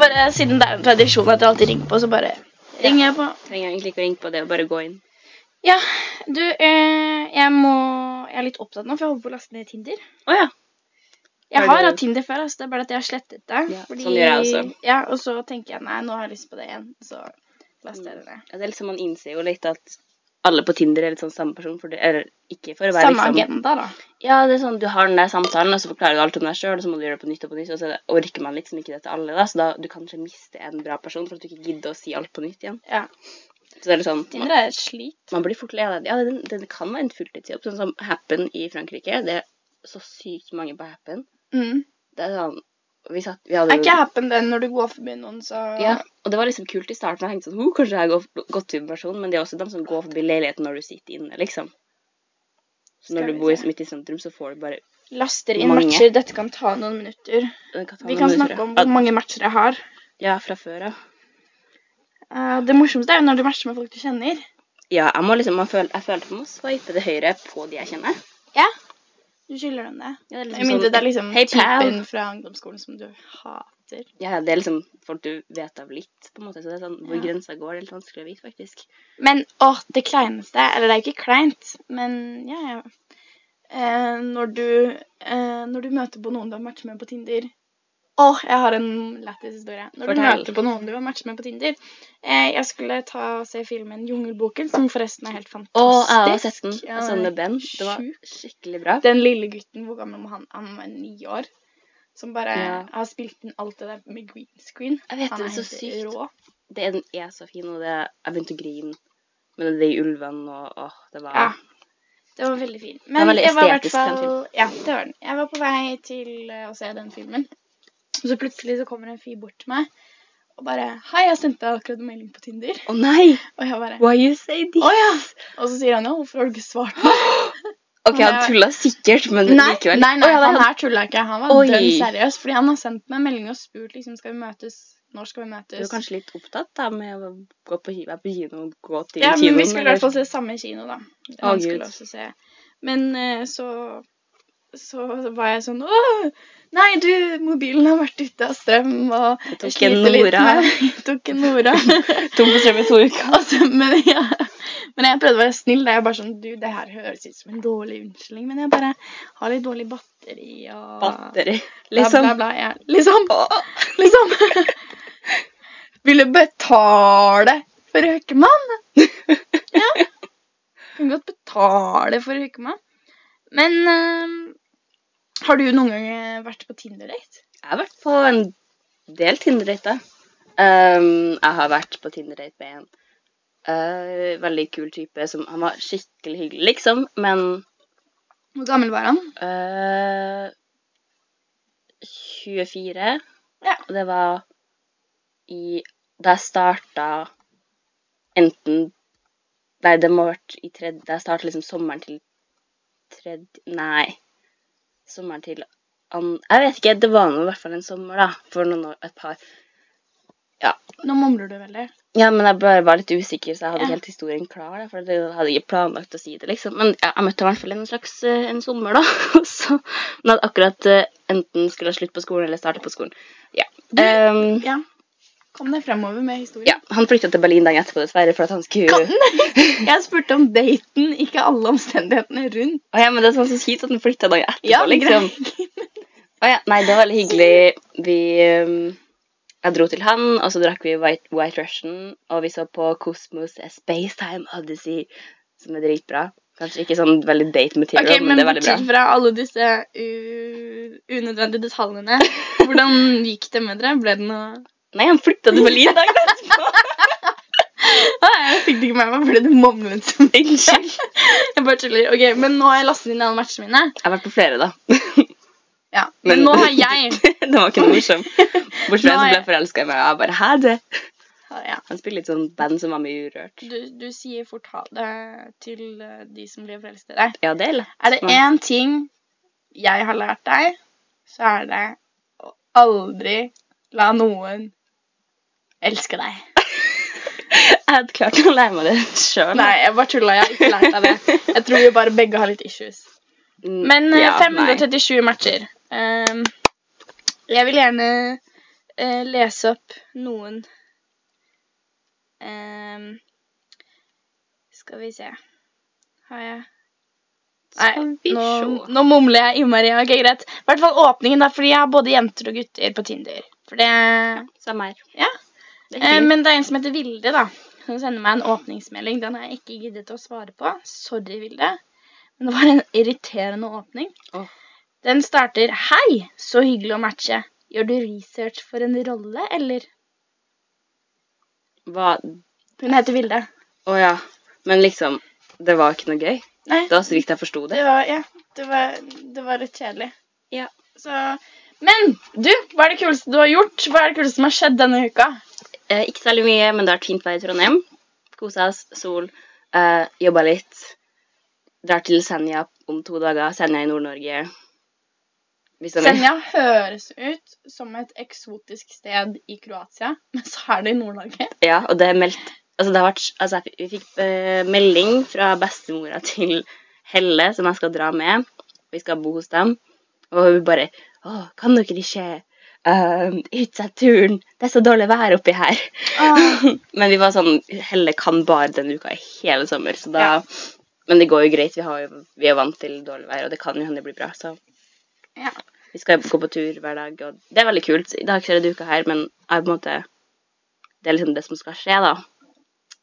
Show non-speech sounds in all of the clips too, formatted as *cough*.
bare, siden det er en tradisjon at jeg alltid ringer på, så bare ringer jeg på. Trenger egentlig ikke å ringe på det, og bare gå inn. Ja, du, eh, jeg må Jeg er litt opptatt nå, for jeg holder på å laste ned Tinder. Å ja. Jeg Har hatt Tinder før, altså. det er bare at jeg har slettet det. Ja, sånn gjør jeg også. Ja, og så tenker jeg nei, nå har jeg lyst på det igjen. Så laster jeg det ned. Ja, Det er liksom, Man innser jo litt at alle på Tinder er litt sånn samme person. For det, eller ikke for å være Samme liksom agenda, da. Ja, det er sånn, du har den der samtalen, og så forklarer du alt om deg sjøl, og så må du gjøre det på nytt og på nytt, og så orker man liksom ikke det til alle, da. Så da du kanskje miste en bra person for at du ikke gidder å si alt på nytt igjen. Ja. Så det er litt sånn Tinder er et slit. man blir fort lei av det. Ja, den, den kan være en fulltidsjobb, sånn som Happen i Frankrike. Det er så sykt mange på Happen. Mm. Det er sånn Vi satt Vi hadde Er ikke appen den når du går forbi noen, så Ja, og det var liksom kult i starten. Jeg tenkte sånn, oh, kanskje jeg går godt type person, men det er også de som går forbi leiligheten når du sitter inne, liksom. Så når Skal du vi bor se. midt i sentrum, så får du bare Laster inn Mange. matcher. Dette kan ta noen minutter. det kan ta Vi noen kan minutter, snakke om hvor mange matcher jeg har. Ja, fra før av. Eh, det morsomste er jo når du matcher med folk du kjenner. Ja, jeg må liksom, man føler, jeg at man må swipe til høyre på de jeg kjenner. Ja. Du skylder dem det. Ja, det liksom liksom mindre sånn, det er liksom hey, typen fra ungdomsskolen som du hater. Ja, det er liksom folk du vet av litt, på en måte. Så det er sånn, hvor Ja. grensa går, det er litt vanskelig å vite, faktisk. Men å, det kleineste Eller det er ikke kleint, men ja, ja. Eh, når du eh, Når du møter på noen du har matchet med på Tinder Åh, jeg har en lættis historie. Når du møter på noen du har matchet med på Tinder eh, Jeg skulle ta og se filmen 'Jungelboken', som forresten er helt fantastisk. Åh, jeg har sett den. Ja, Jeg så den med Ben. Det var skikkelig bra. Den lille gutten, hvor gammel var han? Han var ni år. Som bare Ja. har spilt inn alt det der med green screen. Jeg vet Han er det er så sykt. rå. Det den er så fin, og det, jeg begynte å grine. Er de ulvene, og åh, det var... Ja. Det var veldig var Men veldig jeg var i hvert fall Ja, det var den. Jeg var på vei til eh, å se den filmen. Så plutselig så kommer en fyr bort til meg og bare 'Hei, jeg sendte deg akkurat en melding på Tinder.' Å nei! Og jeg bare Why you say this? ja!' Og så sier han 'Ja, hvorfor har du ikke svart meg?' *gasps* Ok, han tulla sikkert, men Nei, likevel. nei, nei oh, ja, det han her tulla ikke. Han var dønn seriøs. Fordi han har sendt meg en melding og spurt liksom, skal vi møtes. Når skal vi Du møtes? er kanskje litt opptatt da med å gå på, være på kino og gå til Ja, men kinoen? vi skulle i hvert fall se samme kino, da. Han Gud. skulle også se. Men eh, så så var jeg sånn Åh, nei, du, mobilen har vært ute av strøm, og Jeg jeg sliter litt Nora. med *laughs* Jeg tok en Nora. *laughs* Tom for strøm i to uker. *laughs* altså, men, ja. men jeg prøvde å være snill. Da jeg bare sånn Du, det her høres ut som en dårlig unnskyldning, men jeg bare har litt dårlig batteri og Batteri. Liksom. bla, bla. Ja. Liksom. liksom. Du betale for hookemann? ja. Kan godt betale for hookemann. Men eh, har du noen gang eh, vært på Tinder-date? Jeg har vært på en del Tinder-dater. Um, jeg har vært på Tinder-date med en uh, veldig kul type som Han var skikkelig hyggelig, liksom, men Hvor gammel var han? Uh, 24. Ja. Og det var i Da jeg starta enten Nei, det må ha vært i tredje Da jeg starta liksom sommeren til tredje Nei. Sommeren til an... Jeg vet ikke. Det var nå i hvert fall en sommer, da. For noen år, et par. Ja. Nå mumler du veldig. Ja, men jeg bare var litt usikker, så jeg hadde Ja. ikke helt historien klar. Da, for jeg hadde ikke planlagt å si det, liksom. Men ja, jeg møtte i hvert fall en slags eh, en sommer, da. *laughs* så, men hadde akkurat eh, enten skulle ha slutt på skolen eller starte på skolen. Ja. Du- um, Ja. Kom deg fremover med historien. ja. Han flytta til Berlin dagen etterpå, dessverre, for at han skulle Kan *laughs* Jeg spurte om daten, ikke alle omstendighetene rundt. Å ja, men det er sånn så kjipt at han flytta dagen etterpå, Ja, liksom. Å ja, nei, det var veldig hyggelig. Vi ehm, Jeg dro til han, og så drakk vi White, White Russian, og vi så på Cosmos Spacetime Odyssey, som er dritbra. Kanskje ikke sånn veldig date material, okay, men, men det er veldig bra. bortsett fra alle disse u unødvendige detaljene, *laughs* hvordan gikk det med dere? Ble det noe Nei, han flytta til Berlin dagen etterpå. *laughs* Nei, Jeg fikk det ikke med meg fordi du mumlet som. *laughs* Unnskyld. *laughs* Jeg bare tuller. Ok, Men nå har jeg lastet inn alle matchene mine. Jeg har vært på flere, da. Ja, Men nå har jeg det var ikke noe morsomt. Bortsett fra jeg som ble forelska i meg, og jeg bare Hæ, det? ja. Han spiller litt sånn band som var mye urørt. du, du sier fort ha det til eh, de som blir forelsket i deg. Ja, det er lett. Er det én ting jeg har lært deg, så er det å aldri la noen elske deg. *laughs* Jeg hadde klart å lære meg det sjøl. Nei, jeg bare tulla. Jeg har ikke lært deg det. Jeg tror vi bare begge har litt issues. Men ja, 537 matcher. Um, jeg vil gjerne uh, lese opp noen um, Skal vi se Har jeg Nei, nå, nå mumler jeg innmari. Ok, greit. I hvert fall åpningen, da, fordi jeg har både jenter og gutter på Tinder. For det Samme her. Ja. Eh, men det er en som heter Vilde, da. Som sender meg en åpningsmelding. Den har jeg ikke giddet å svare på. Sorry, Vilde. Men det var en irriterende åpning. Oh. Den starter Hei, så hyggelig å matche. Gjør du research for en rolle, eller? Hva Hun heter Vilde. Å ja. Men liksom, det var ikke noe gøy? Nei, Det var så vidt jeg forsto det. det var, ja, det var, det var litt kjedelig. Ja. Så Men du, hva er det kuleste du har gjort? Hva er det kuleste som har skjedd denne uka? Eh, ikke særlig mye, men det har vært fint vær i Trondheim. Kosa oss, sol, eh, jobba litt. Drar til Senja om to dager. Senja i Nord-Norge. Senja høres ut som et eksotisk sted i Kroatia, men så er det i Nord-Norge. Ja, og det er meldt Altså, det har vært Altså, vi fikk eh, melding fra bestemora til Helle, som jeg skal dra med. Vi skal bo hos dem. Og hun bare Å, kan dere ikke uh, utsette turen? Det er så dårlig vær oppi her. *laughs* Men vi var sånn Helle kan bare denne uka i hele sommer, så da Ja. Men det går jo greit. Vi, har jo, vi er vant til dårlig vær, og det kan jo hende det blir bra. Så Ja. vi skal gå på tur hver dag, og det er veldig kult. I dag ser jeg uka her, men jeg, måte, det er liksom det som skal skje, da.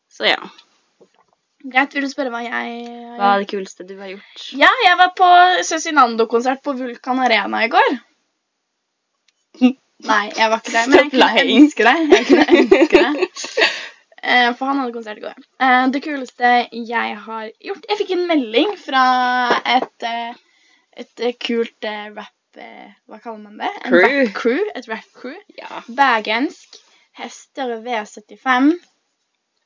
Så ja. Greit, vil du spørre hva jeg Hva er det kuleste du har gjort? Ja, jeg var på Cezinando-konsert på Vulkan Arena i går. Nei, jeg var ikke der, men jeg kunne ønske det. Jeg kunne ønske det. Eh, For han hadde konsert i går. Eh, Det kuleste jeg har gjort Jeg fikk en melding fra et, eh, et kult rap Hva kaller man det? En Crew. rap crew. Et rap crew. Ja, Bergensk. Hester V75.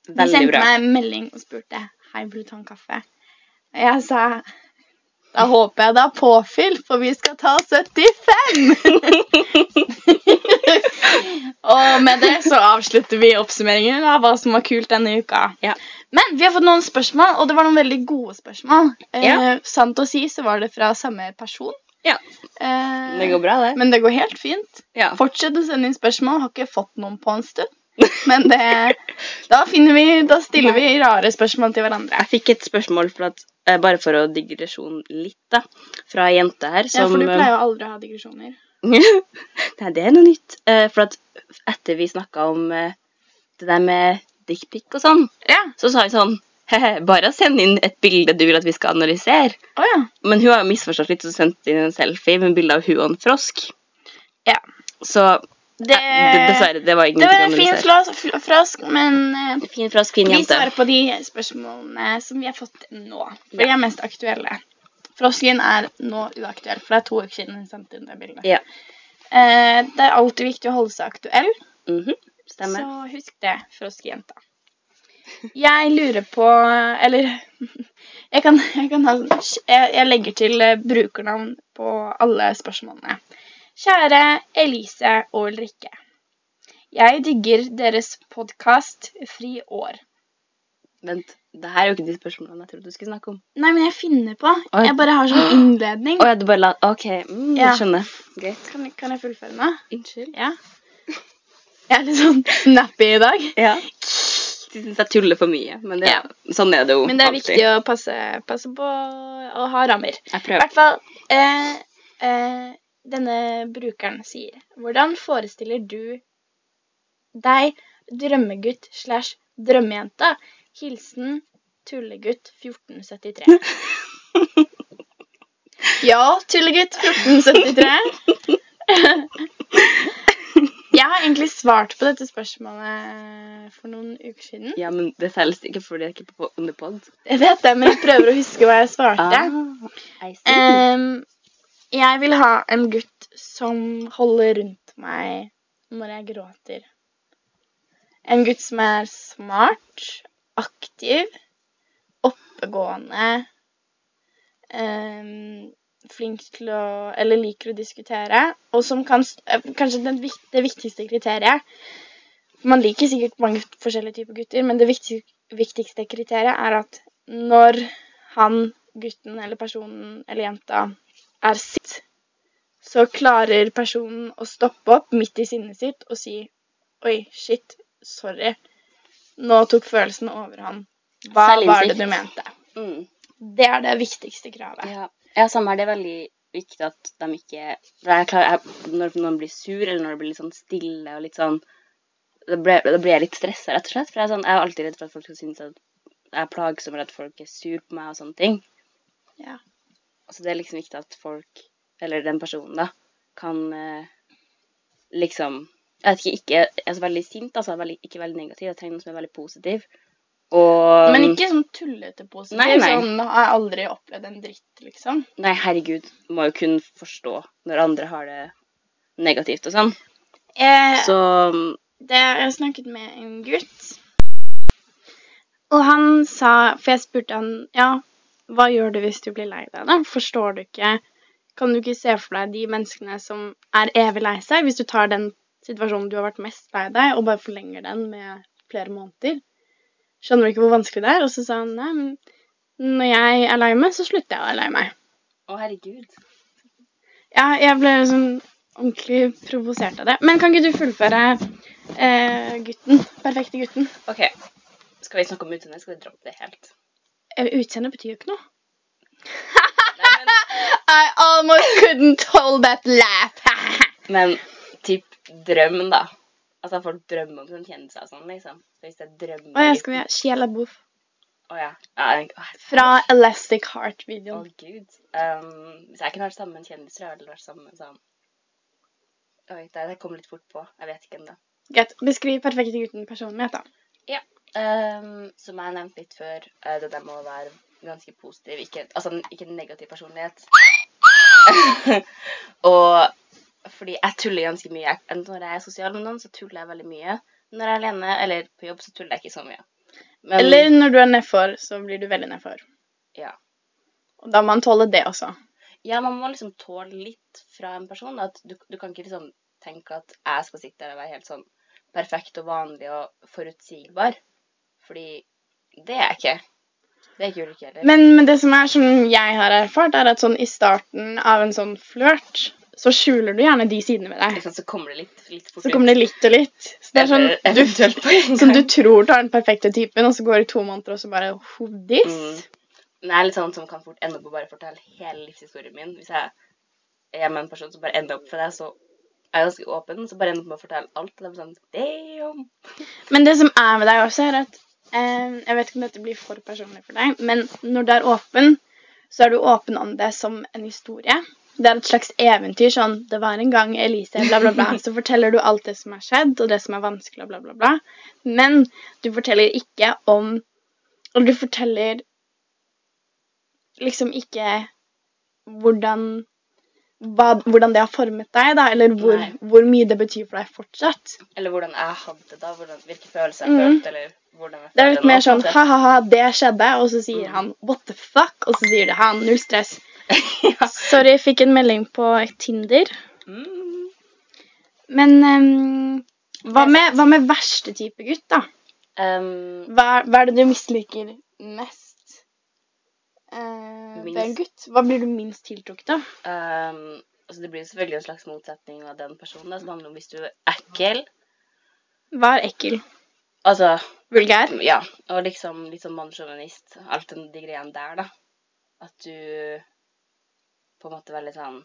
Veldig De sendte bra. meg en melding og spurte Hei, vil du ta en kaffe. Og jeg sa da håper jeg det er påfyll, for vi skal ta 75! *laughs* og med det så avslutter vi oppsummeringen av hva som var kult denne uka. Ja. Men vi har fått noen spørsmål, og det var noen veldig gode spørsmål. Ja. Eh, sant å si så var det fra samme person. Ja. Eh, Det går bra, det. Men det går helt fint. Ja. Fortsett å sende inn spørsmål. Har ikke fått noen på en stund. Men det, da, finner vi, da stiller vi rare spørsmål til hverandre. Jeg fikk et spørsmål for at, eh, bare for å digresjon litt, da, fra ei jente her som Ja, for du pleier jo aldri å ha digresjoner. *laughs* Nei, det er noe nytt. Eh, for at etter vi snakka om eh, det der med dickpic og sånn, Ja. så sa vi sånn bare send inn et bilde du vil at vi skal analysere. Oh, ja. Men hun har jo misforstått litt og sendt inn en selfie med bilde av hun og en frosk. Ja. Så Det, dessverre, det var det var en fin frosk, men eh, Fin frosk, fin vi svarer på de spørsmålene som vi har fått nå. For de er mest aktuelle. Frosken er nå uaktuell, for det er to uker siden hun sendte inn det bildet. Ja. Eh, det er alltid viktig å holde seg aktuell. mm -hmm. Så husk det, froskejenta. Jeg lurer på Eller *laughs* jeg kan, jeg kan ha jeg, jeg legger til eh, brukernavn på alle spørsmålene. Kjære Elise og Ulrikke. Jeg digger deres podkast Fri år. Vent, det her er jo ikke de spørsmålene jeg trodde du skulle snakke om. Nei, men jeg finner på. Oi. Jeg bare har sånn *gasps* innledning. Å ja, du bare la OK, mm, Ja. skjønner. Greit. Kan, kan jeg fullføre nå? Unnskyld. Ja. Jeg er litt sånn snappy i dag. Ja. De syns jeg tuller for mye, men det, sånn er det jo Men det er alltid. viktig å passe, passe på å ha rammer. Jeg I prøver. hvert fall eh, eh, Denne brukeren sier Hvordan forestiller du deg drømmegutt slash drømmejenta? Hilsen tullegutt 1473. *laughs* ja, tullegutt 1473. *laughs* Jeg har egentlig svart på dette spørsmålet for noen uker siden. Ja, men det selges ikke fordi det er ikke på underpod. Jeg vet det, men jeg prøver å huske hva jeg svarte. Ah. Em, jeg vil ha en gutt som holder rundt meg når jeg gråter. En gutt som er smart, aktiv, oppegående, um, flink til å Eller liker å diskutere, og som kan eh, Kanskje det, det viktigste kriteriet Man liker sikkert mange forskjellige typer gutter, men det viktig, viktigste kriteriet er at når han, gutten eller personen eller jenta er sitt, så klarer personen å stoppe opp midt i sinnet sitt og si Oi, shit, sorry. Nå tok følelsen overhånd. Hva var det du mente? Mm. Det er det viktigste kravet. Ja, ja samme er Det veldig viktig at de ikke klarer, jeg, Når noen blir sur, eller når det blir litt sånn stille og litt sånn Da blir, da blir jeg litt stressa, rett og slett. For jeg er, sånn, jeg er alltid redd for at folk skal synes at jeg er plagsom, eller at folk er sur på meg og sånne ting. Ja. Så det er liksom viktig at folk, eller den personen, da, kan eh, liksom Jeg vet ikke, ikke er så veldig sint, altså veldig, ikke veldig negativ. Jeg trenger noen som er veldig positiv. Og Men ikke sånn tullete positiv. Nei, nei. Sånn har aldri opplevd en dritt, liksom. Nei, herregud, må jo kun forstå når andre har det negativt og sånn. Eh, Så det, jeg snakket med en gutt, og han sa For jeg spurte han ja, hva gjør du hvis du blir lei deg, da? Forstår du ikke Kan du ikke se for deg de menneskene som er evig lei seg, hvis du tar den situasjonen du har vært mest lei deg, og bare forlenger den med flere måneder? Skjønner du ikke hvor vanskelig det er? Og så sa han nei, men når jeg er lei meg, så slutter jeg å være lei meg. Å, herregud. Ja, jeg ble liksom ordentlig provosert av det. Men kan ikke du fullføre eh, gutten? Perfekte gutten. OK. Skal vi snakke om utseende? Skal vi droppe det helt? Eh, Utseende betyr jo ikke noe. *laughs* I almost couldn't hold that laugh. *laughs* men typ drøm, da. Altså folk drømmer om sånn kjendiser og sånn, liksom. Så hvis jeg drømmer Å ja, skal vi ha Shia LaBeouf Å ja. ja jeg- å, fra Elastic Å, Heart-videoen. gud. Um, hvis jeg kunne vært sammen med en kjendis, tror jeg hadde vært sammen med sånn Oi, det kom litt fort på. Jeg vet ikke ennå. Greit. Beskriv perfekte gutten personlighet, da. Um, som jeg nevnte litt før, uh, det der med å være ganske positiv. Ikke, altså ikke negativ personlighet. *laughs* og fordi jeg tuller ganske mye. Når jeg er sosial med noen, så tuller jeg veldig mye. Når jeg er alene eller på jobb, så tuller jeg ikke så mye. Men, Eller når du er nedfor, så blir du veldig nedfor. Ja. Og da må man tåle det også. ja, man må liksom tåle litt fra en person. At du, du kan ikke liksom tenke at jeg skal sitte der og være helt sånn perfekt og vanlig og forutsigbar. Fordi det er jeg ikke. Det er ikke Ulrikke heller. Men, men det som er som jeg har erfart, er at sånn i starten av en sånn flørt, så skjuler du gjerne de sidene ved deg. Liksom, så kommer det litt, litt Så kommer det litt og litt. Så det er sånn Eller du, som du tror tar den perfekte typen, og så går det to måneder, og så bare Who this? Mm. Men jeg er litt sånn som kan fort ende opp å bare fortelle hele livshistorien min. Hvis jeg er med en person som bare ender opp For deg, så jeg er ganske åpen, så bare ender opp med å fortelle alt. Og det er sånn Damn! Men det som er med deg også, er at Jeg vet ikke om dette blir for personlig for deg, men når du er åpen, så er du åpen om det som en historie. Det er et slags eventyr. sånn, Det var en gang Elise, bla, bla, bla. Så forteller du alt det som har skjedd, og det som er vanskelig, bla, bla, bla. Men du forteller ikke om Eller du forteller liksom ikke hvordan hva, hvordan det har formet deg, da, eller hvor, hvor mye det betyr for deg fortsatt. Eller hvordan jeg hadde det da. Hvordan, hvilke følelser jeg mm. følte, eller hvordan jeg Det er litt mer sånn ha-ha-ha, det skjedde, og så sier Mm. han what the fuck, og så sier det han null stress. *laughs* ja. Sorry, jeg fikk en melding på Tinder. mm. Men um, hva, med, hva med verste type gutt, da? um, Hva, hva er det du misliker mest eh, er en gutt? Hva blir du minst tiltrukket av? um, altså Det blir selvfølgelig en slags motsetning av den personen. som handler om hvis du er ekkel. Hva er ekkel? Altså Vulgær? Ja, og liksom litt sånn mannssjåvinist. Alt den, de greiene der, da. At du på en måte er veldig sånn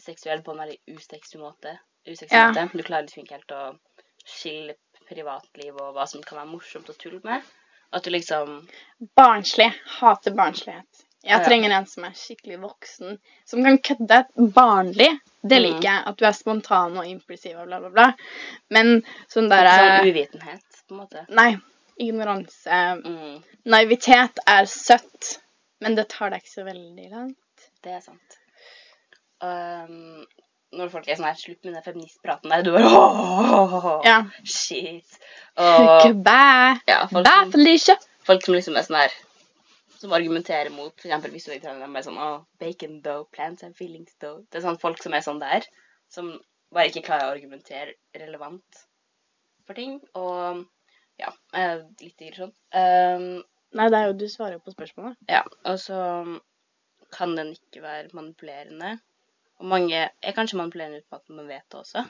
seksuell på en veldig useksuell måte. Useksuell Ja. måte. Du klarer liksom ikke helt å skille privatliv og hva som kan være morsomt å tulle med. At du liksom Barnslig. Hater barnslighet. Jeg Ja. trenger en som er skikkelig voksen, som kan kødde barnlig. Det Mm. liker jeg. At du er spontan og impulsiv og bla, bla, bla. Men sånn der Sånn eh, uvitenhet, på en måte. Nei. Ignoranse. Mm, Naivitet er søtt, men det tar deg ikke så veldig langt. det er sant. Um, når folk er sånn her Slutt med den feministpraten der. Du bare åh, Ja. Shit. Og ja, folk Bye, som, Felicia. folk som liksom er sånn her Som argumenterer mot for eksempel hvis du er de er sånn oh, bacon dough, plants and feelings dough. Det er sånn folk som er sånn der. Som bare ikke klarer å argumentere relevant for ting. Og ja, litt litt irrasjon. Um, Nei, det er jo du svarer jo på spørsmålet. Ja, og så kan den ikke være manipulerende. Og mange er kanskje manipulerende uten at man vet det også.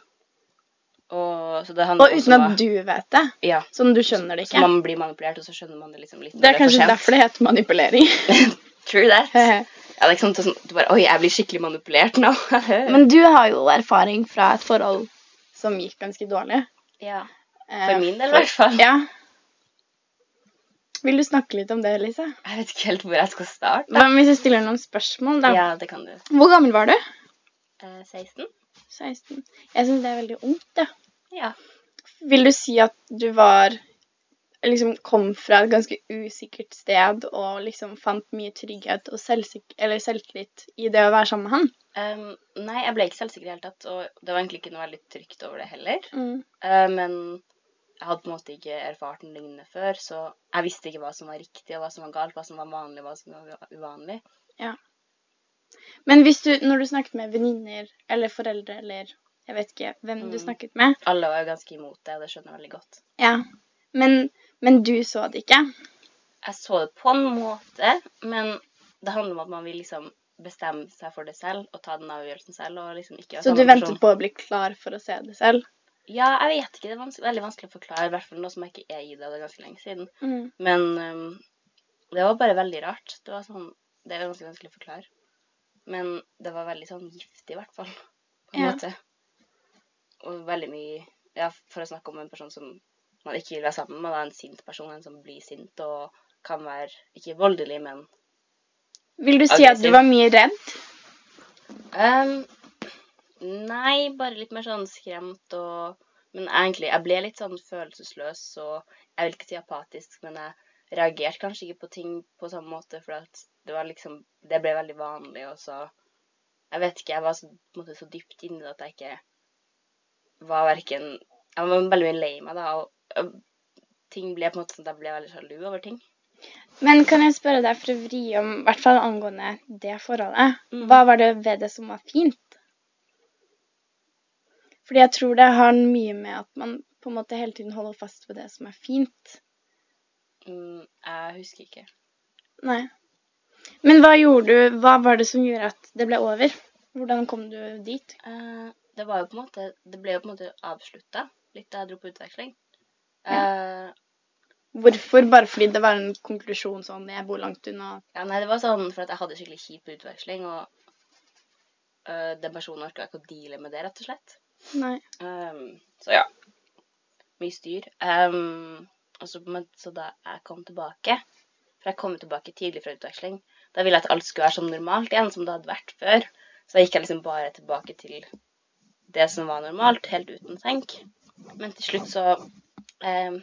Og, så det Og uten at du vet det. Ja. Sånn du skjønner det Så ikke. man blir manipulert, og så skjønner man det liksom litt Det er kanskje er derfor det heter manipulering. *laughs* True that. *laughs* Ja, det er ikke sånn, sånn du bare Oi, jeg blir skikkelig manipulert nå. *laughs* Men du har jo erfaring fra et forhold som gikk ganske dårlig. ja. Eh, For min del, i hvert fall. Ja. Vil du snakke litt om det, Lise? Jeg vet ikke helt hvor jeg skal starte. Men hvis jeg stiller noen spørsmål, da? Ja, det kan du. Hvor gammel var du? Eh, 16? 16. Jeg syns det er veldig ungt, ja. Ja. Vil du si at du var liksom kom fra et ganske usikkert sted og liksom fant mye trygghet og eller selvtillit i det å være sammen med han? Um, nei, jeg ble ikke selvsikker i det hele tatt, og det var egentlig ikke noe veldig trygt over det heller. Mm. Uh, men jeg hadde på en måte ikke erfart noe lignende før, så jeg visste ikke hva som var riktig, og hva som var galt, hva som var vanlig, og hva som var uvanlig. Men hvis du, når du snakket med venninner eller foreldre eller jeg vet ikke hvem du Mm. snakket med Alle var jo ganske imot det, og det skjønner jeg veldig godt. Ja. Men, men du så det ikke? Jeg så det på en måte, men det handler om at man vil liksom bestemme seg for det selv, og ta den avgjørelsen selv, og liksom ikke Så du ventet på å bli klar for å se det selv? Ja, jeg vet ikke, det er vans veldig vanskelig å forklare, i hvert fall nå som jeg ikke er i det, det er ganske lenge siden. Mm. Men um, det var bare veldig rart. Det var sånn, det er ganske vanskelig å forklare. Men det var veldig sånn giftig, i hvert fall. På en Ja. måte. Og veldig mye Ja, for å snakke om en person som man ikke vil være sammen med, da, en sint person, en som blir sint og kan være ikke voldelig, men Vil du si at du var mye redd? Um, Nei, bare litt mer sånn skremt og Men egentlig, jeg ble litt sånn følelsesløs og Jeg vil ikke si apatisk, men jeg reagerte kanskje ikke på ting på samme måte, for det var liksom Det ble veldig vanlig, og så Jeg vet ikke, jeg var så, måte så dypt inni det at jeg ikke var verken Jeg var veldig mye lei meg, da, og, og ting ble på en måte sånn at jeg ble veldig sjalu over ting. Men kan jeg spørre deg for å vri om, i hvert fall angående det forholdet, Mm. hva var det ved det som var fint? Fordi jeg tror det har mye med at man på en måte hele tiden holder fast ved det som er fint. Mm, jeg husker ikke. Nei. Men hva gjorde du, hva var det som gjorde at det ble over? Hvordan kom du dit? Eh, det var jo på en måte Det ble jo på en måte avslutta litt da jeg dro på utveksling. Ja. Eh, Hvorfor? Bare fordi det var en konklusjon sånn, jeg bor langt unna. ja, nei, det var sånn for at jeg hadde skikkelig kjipt på utveksling, og eh, den personen orka ikke å deale med det, rett og slett. Nei. Um, så ja. Mye styr. Um, og så, men, så da jeg kom tilbake For jeg kom tilbake tidlig fra utveksling. Da ville jeg at alt skulle være som normalt igjen, som det hadde vært før. Så da gikk jeg liksom bare tilbake til det som var normalt, helt uten tenk. Men til slutt så eh,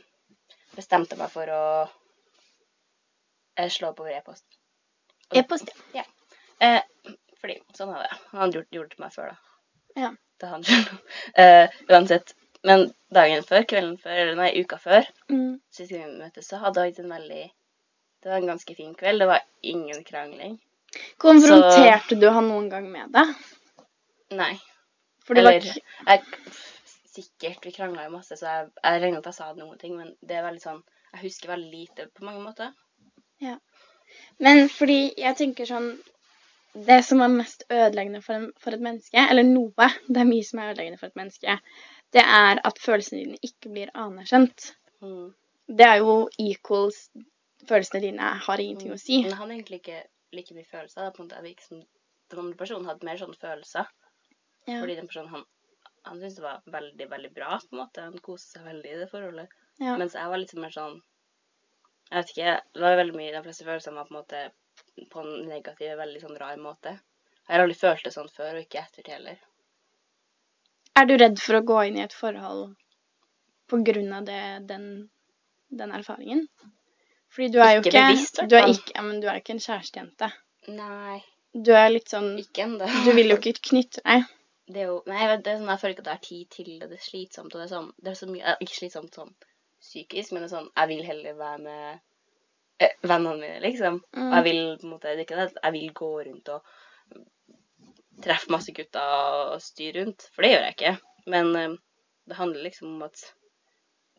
bestemte jeg meg for å eh, slå opp over e-post. E-post, ja. Eh, fordi sånn er det. Han hadde gjort, gjort det til meg før, da. Ja. Det han selv. *laughs* Eh, uansett. Men dagen før, kvelden før, eller nei, uka før, Mm. siste gang vi møttes, så hadde hatt en veldig Det var en ganske fin kveld. Det var ingen krangling. Konfronterte du han noen gang med det? Nei. For det var Eller ikke jeg, Sikkert. Vi krangla jo masse, så jeg, jeg regner at jeg sa noen ting, men det er veldig sånn Jeg husker veldig lite på mange måter. Men fordi jeg tenker sånn Det som er mest ødeleggende for, en, for et menneske, eller noe Det er mye som er ødeleggende for et menneske. Det er at følelsene dine ikke blir anerkjent. Mm. Det er jo equals Følelsene dine har ingenting å si. Men han hadde egentlig ikke like mye følelser. Da, på en måte. Jeg som Den andre personen hadde mer sånne følelser. Ja. Fordi den personen han, han syntes det var veldig, veldig bra, på en måte. Han koste seg veldig i det forholdet. Ja. Mens jeg var litt mer sånn Jeg vet ikke. Det var veldig mye De fleste følelsene var på en måte på en negativ, veldig sånn rar måte. Jeg har aldri følt det sånn før, og ikke ettertid heller. Er du redd for å gå inn i et forhold av den, den erfaringen? Fordi du er jo Ikke ikke, bevisst, du er ikke, ja, men du er ikke en kjærestejente. Nei, Du er litt sånn ikke ennå. Du vil jo ikke knytte deg. Det er jo Nei, det er sånn, jeg føler ikke at det er tid til det. Det er slitsomt. Og det er sånn Det er så mye eh, Ikke slitsomt sånn psykisk, men det er sånn Jeg vil heller være med øh, vennene mine, liksom. Og Mm. jeg vil på en måte Det er ikke det jeg vil gå rundt og treffe masse gutter og styre rundt, for det gjør jeg ikke. Men eh, det handler liksom om at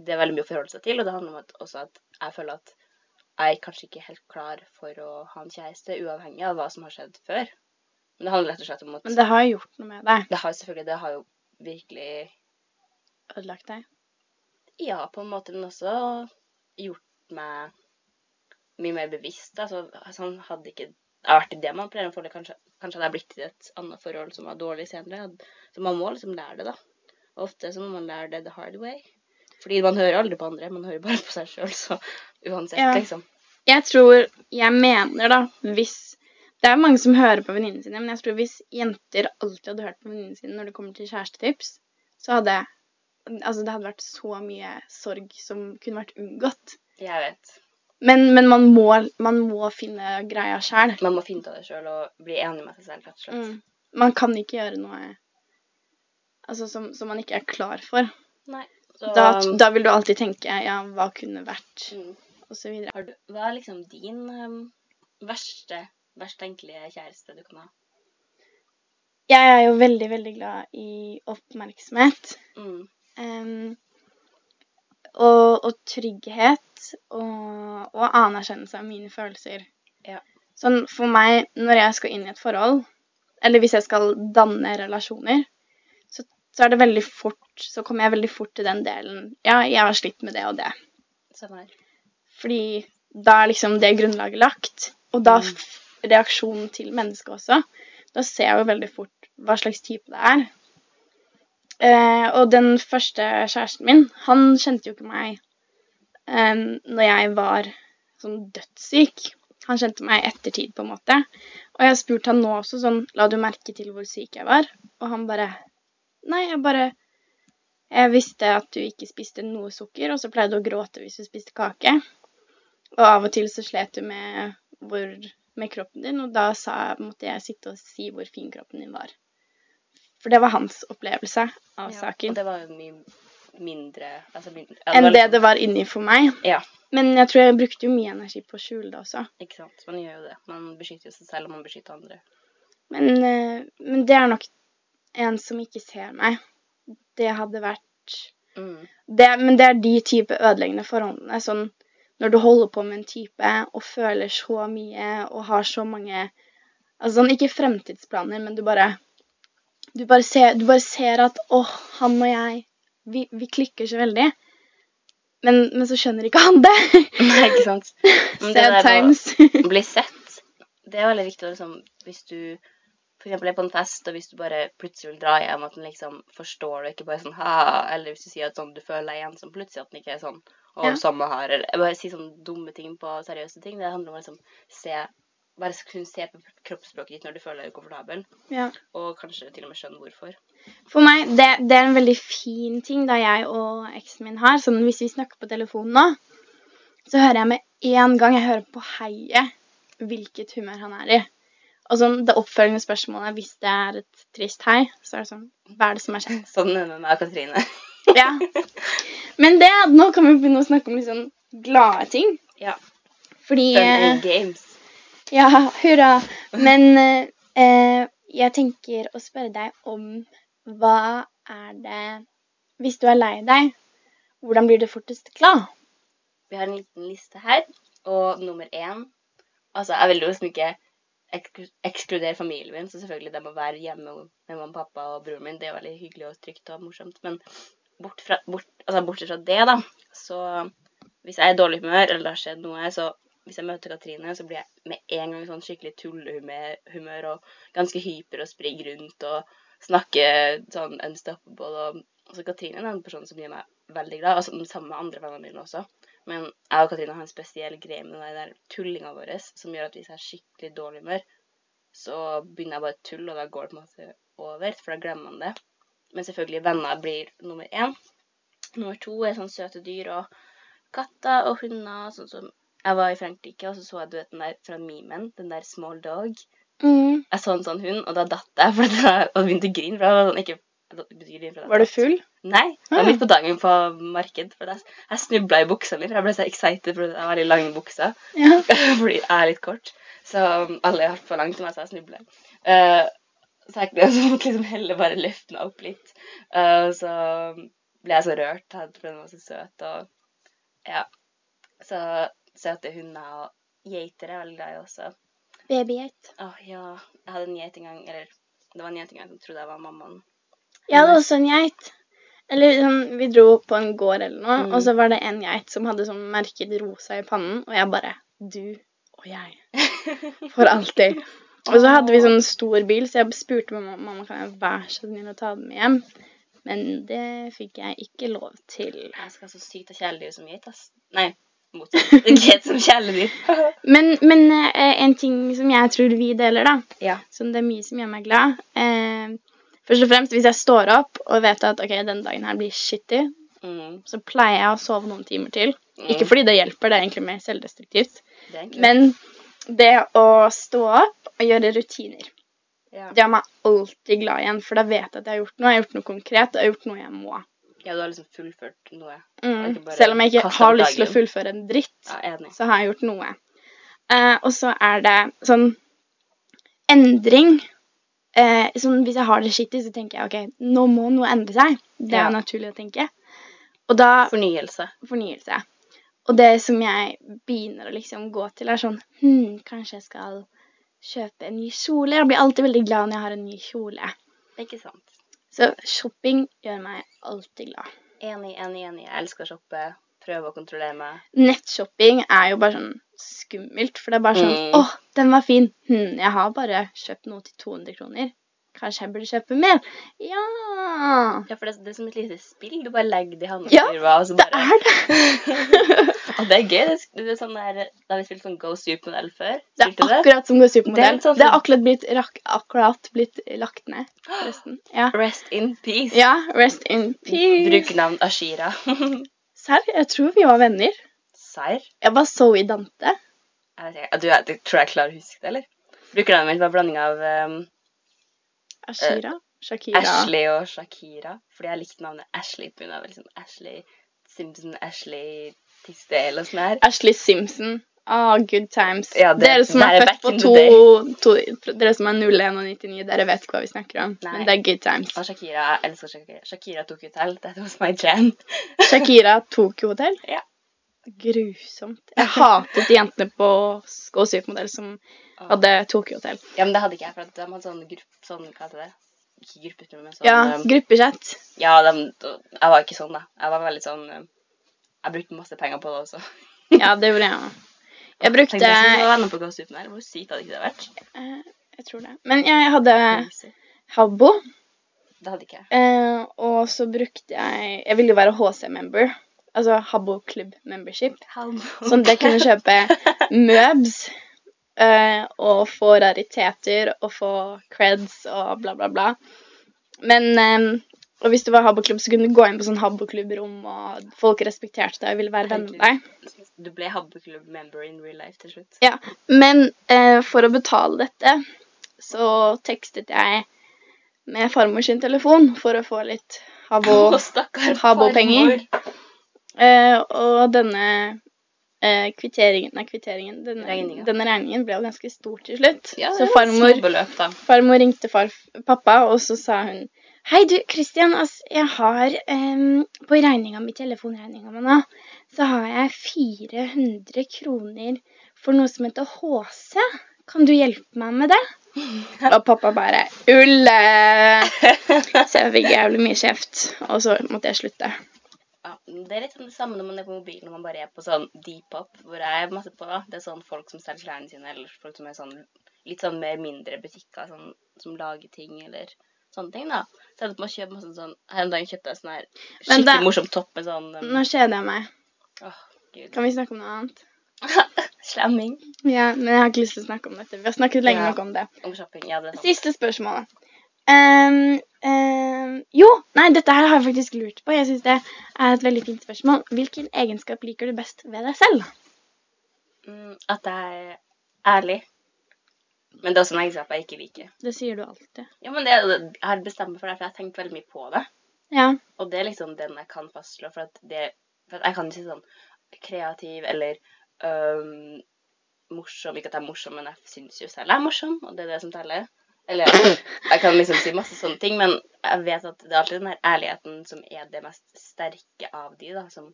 det er veldig mye å forholde seg til, og det handler om at, også at jeg føler at jeg er kanskje ikke helt klar for å ha en kjæreste, uavhengig av hva som har skjedd før. Men det handler rett og slett om at Men det har gjort noe med deg. det har selvfølgelig Det har jo virkelig Ødelagt deg. Ja, på en måte, men også gjort meg mye mer bevisst. Altså, sånn hadde ikke jeg vært i det man pleier å forholde, kanskje, kanskje hadde jeg blitt i et annet forhold som var dårlig senere. Så man må liksom lære det, da. Og ofte så må man lære det the hard way. Fordi man hører aldri på andre, man hører bare på seg sjøl, så uansett, Ja. liksom. Jeg tror Jeg mener, da, hvis Det er mange som hører på venninnene sine, men jeg tror hvis jenter alltid hadde hørt på venninnene sine når det kommer til kjærestetips, så hadde Altså, det hadde vært så mye sorg som kunne vært unngått. Jeg vet. Men, men man, må, man må finne greia sjæl. Man må finne ut av det sjøl og bli enig med seg selv. Mm. Man kan ikke gjøre noe altså, som, som man ikke er klar for. Nei. Så, Da, da vil du alltid tenke ja, hva kunne vært, mm. du, Hva er liksom din um, verste, verst tenkelige kjæreste du kan ha? Jeg er jo veldig, veldig glad i oppmerksomhet. Mm. em, og, og trygghet og, og anerkjennelse av mine følelser. Ja. Sånn for meg, når jeg skal inn i et forhold, eller hvis jeg skal danne relasjoner, så, så er det veldig fort Så kommer jeg veldig fort til den delen Ja, jeg har slitt med det og det. Sånn. Fordi da er liksom det grunnlaget lagt. Og da Mm. reaksjonen til mennesket også. Da ser jeg jo veldig fort hva slags type det er. Eh, og den første kjæresten min, han kjente jo ikke meg eh, når jeg var sånn dødssyk. Han kjente meg i ettertid, på en måte. Og jeg har spurt han nå også sånn La du merke til hvor syk jeg var? Og han bare Nei, jeg bare Jeg visste at du ikke spiste noe sukker, og så pleide du å gråte hvis du spiste kake. Og av og til så slet du med, hvor, med kroppen din, og da sa, måtte jeg sitte og si hvor fin kroppen din var. For det var hans opplevelse av Ja, saken. Og det var jo mye mindre altså, mindre, Enn det det var inni for meg. Ja, Men jeg tror jeg brukte jo mye energi på å skjule det også. ikke sant. Man gjør jo det. Man beskytter jo seg selv, og man beskytter andre. Men, eh, men det er nok en som ikke ser meg. Det hadde vært Mm. det, Men det er de type ødeleggende forholdene. Sånn når du holder på med en type og føler så mye og har så mange Altså sånn, ikke fremtidsplaner, men du bare Du bare ser, du bare ser at åh, han og jeg vi, vi klikker så veldig. Men, men så skjønner ikke han det. *laughs* Nei, ikke sant. *laughs* Men det Sad times. å *laughs* bli sett, det er veldig viktig liksom Hvis du eksempel er på en fest, og hvis du bare plutselig vil dra hjem, at den liksom forstår det, ikke bare sånn ha, eller hvis du sier at sånn, du føler deg ensom plutselig, at den ikke er sånn og Ja. samme her, eller bare si sånne dumme ting på seriøse ting. Det handler om å liksom se Bare kunne se på kroppsspråket ditt når du føler deg ukomfortabel, Ja. og kanskje til og med skjønne hvorfor. For meg, det, det er en veldig fin ting da jeg og eksen min har. Sånn hvis vi snakker på telefonen nå, så hører jeg med en gang jeg hører på heiet hvilket humør han er i. Og sånn, det oppfølgende spørsmålet, hvis det er et trist hei, så er det sånn Hva er det som har skjedd? *laughs* Sånn er det med Katrine. *laughs* Ja. Men det, nå kan vi begynne å snakke om litt sånn glade ting. Ja. Fordi Fun eh, and games. Ja, hurra. Men eh, jeg tenker å spørre deg om hva er det Hvis du er lei deg, hvordan blir du fortest glad? Vi har en liten liste her, og nummer én Altså, jeg vil jo liksom ikke ekskludere familien min, så selvfølgelig det må være hjemme med mamma, pappa og broren min. Det er veldig hyggelig og trygt og morsomt. Men bort fra, bort, altså, bortsett fra det, da, så hvis jeg er i dårlig humør, eller det har skjedd noe, så hvis jeg møter Katrine, så blir jeg med en gang sånn skikkelig tullehumør humør og ganske hyper og springer rundt og snakker sånn unstoppable. Og, altså, Katrine er en person som gjør meg veldig glad, altså sammen med andre vennene mine også. Men jeg og Katrine har en spesiell greie med den der tullinga vår som gjør at hvis jeg har skikkelig dårlig humør, så begynner jeg bare å tulle, og da går det på en måte over, for da glemmer man det. Men selvfølgelig, venner blir nummer én. Nummer to er sånn søte dyr og katter og hunder. Sånn som Jeg var i Frankrike, og så så jeg du vet, den der fra memen, den der small dog. Mm. Jeg så en sånn hund, og da datt jeg, for *laughs* det var, og begynte å grine. For jeg var sånn, ikke, jeg det. Var du full? Nei, det var Ah. midt på dagen på marked. For jeg, jeg snubla i buksa mi, for jeg ble så excited for jeg har veldig lange bukser. Ja. *laughs* Fordi jeg er litt kort. Så um, alle har for langt til meg, så jeg snubler. Uh, så jeg *laughs* så måtte liksom heller bare løfte meg opp litt. Uh, så ble jeg så rørt, for den var så søt. Og ja. Så søte hunder og geiter er jeg veldig glad i også. Babygeit. Å ja. Jeg hadde en geit en gang, eller det var en geit en gang som trodde jeg var mammaen. Jeg hadde også en geit. Eller sånn, vi dro på en gård eller noe, Mm. og så var det en geit som hadde sånn merket rosa i pannen, og jeg bare Du og jeg. *laughs* For alltid. Og så hadde vi sånn stor bil, så jeg spurte mamma mamma kan jeg være så snill å ta den med hjem. Men det fikk jeg ikke lov til. Jeg skal så sykt ha kjæledyr som geit, ass. Nei, motsatt. Geit som kjæledyr. Men, men eh, en ting som jeg tror vi deler, da, ja. som det er mye som gjør meg glad eh, Først og fremst hvis jeg står opp og vet at ok, denne dagen her blir shitty, Mm. så pleier jeg å sove noen timer til. Mm. Ikke fordi det hjelper, det er egentlig mer selvdestruktivt. Det Men det å stå opp og gjøre rutiner, ja. det gjør meg alltid glad igjen, for da vet jeg at jeg har gjort noe. Jeg har gjort noe konkret, jeg har gjort noe jeg må. Ja, du har liksom fullført noe. Mm. Selv om jeg ikke har lyst til å fullføre en dritt, Ja, så har jeg gjort noe. Uh, og så er det sånn endring. uh, sånn, hvis jeg har det skittig, så tenker jeg ok, nå må noe endre seg. Det er Ja. naturlig å tenke. Og da Fornyelse. fornyelse. Og det som jeg begynner å liksom gå til, er sånn Hm, kanskje jeg skal kjøpe en ny kjole. Jeg blir alltid veldig glad når jeg har en ny kjole. Ikke sant? Så shopping gjør meg alltid glad. Enig, enig, enig. Jeg elsker å shoppe. Prøve å kontrollere meg. Nettshopping er jo bare sånn skummelt, for det er bare sånn Mm. Åh, den var fin. Hm, jeg har bare kjøpt noe til 200 kroner. Kanskje jeg burde kjøpe mer? Ja Ja, for det, det er som et lite spill. Du bare legger det i hånda, Ja, og så Det er det. *laughs* Og det er gøy. Det er, det er sånn der, da vi spilte sånn Go Supermodell før. Det er akkurat som Go er supermodell. Det, sånn Det er akkurat blitt, rak, akkurat blitt lagt ned, forresten. Ja. Rest in peace. ja, rest in peace. Brukernavn Ashira. *laughs* Serr, jeg tror vi var venner. Serr? Jeg var Zoe Dante. Jeg vet ikke. Du, jeg, jeg tror jeg klarer å huske det, eller? Brukernavnet mitt var blanding av um, Ashira. Shakira. Ashley og Shakira. Fordi jeg likte navnet Ashley av liksom Ashley Simpson, Ashley Tisdale eller sånn her. Ashley Simpson. Ah, good times. Ja, det- dere som er født på to, to Dere som er 01 og 99, dere vet ikke hva vi snakker om. Nei. Men det er good times. Og Shakira, elsker Shakira. Shakira tok hotell. That was my jam. *laughs* Shakira Tokyo Hotel. Ja. Grusomt. Jeg hatet jentene på Skå Supermodell som hadde Tokyo Hotel. Ja, men det hadde ikke jeg, for de hadde sånn gruppe, sånn, hva heter det? Ikke gruppetur, men sånn Ja, um, gruppechat. Ja, de, jeg var ikke sånn, da. Jeg var veldig sånn um, Jeg brukte masse penger på det også. Ja, det gjorde jeg òg. Jeg brukte Tenkte jeg skulle være med på Gåsupen her. Hvor sykt hadde ikke det vært? eh, Jeg tror det. Men jeg hadde Habbo, Det hadde ikke jeg. eh, og så brukte jeg Jeg ville jo være HC-member. Altså Habbo Club Membership. Sånn at jeg kunne kjøpe *laughs* møbs eh, og få rariteter og få creds og bla, bla, bla. Men eh, Og hvis du var Habbo-klubb, så kunne du gå inn på sånn Habbo-klubbrom, og folk respekterte deg og ville være venn med deg. Du ble Habbeklubb member in real life til slutt. Ja, Men eh, for å betale dette, så tekstet jeg med farmor sin telefon for å få litt Habbo-penger. Eh, og denne eh, kvitteringen Nei, kvitteringen. Denne Regningen. denne regningen ble jo ganske stor til slutt. Ja, så farmor, beløp, farmor ringte far, pappa, og så sa hun Hei, du, Christian. Altså, jeg har um, På regninga mi, telefonregninga mi nå, så har jeg 400 kroner for noe som heter HC. Kan du hjelpe meg med det? *laughs* Og pappa bare Ulle! *laughs* Så jeg fikk jævlig mye kjeft, og så måtte jeg slutte. Ja, det er litt sånn det samme når man er på mobilen når man bare er på sånn deep-up, hvor jeg er masse på. da. Det er sånn folk som selger klærne sine, eller folk som er sånn litt sånn mer mindre butikker sånn, som lager ting, eller sånne ting, da. Så jeg man kjøpe masse sånn Her en dag kjøpte jeg sånn her skikkelig det- morsom topp med sånn um, Nå kjeder jeg meg. Oh, gud. Kan vi snakke om noe annet? *laughs* Slamming. Ja, men jeg har ikke lyst til å snakke om dette. Vi har snakket lenge Ja. nok om det. Om shopping. Ja, det er sant. Siste spørsmål. Um, um, jo, nei, dette her har jeg faktisk lurt på. Jeg synes det er et veldig fint spørsmål. Hvilken egenskap liker du best ved deg selv? Mm, at jeg er ærlig. Men det er også en egenskap jeg ikke liker. Det sier du alltid. Ja, men det, jeg har bestemt meg for det, for jeg har tenkt veldig mye på det. Ja. Og det er liksom den jeg kan fastslå, for at, det, for at jeg kan ikke si sånn kreativ eller um, morsom. Ikke at jeg er morsom, men jeg syns jo selv jeg er morsom, og det er det som teller. Eller jeg kan liksom si masse sånne ting, men jeg vet at det er alltid den her ærligheten som er det mest sterke av de, da, som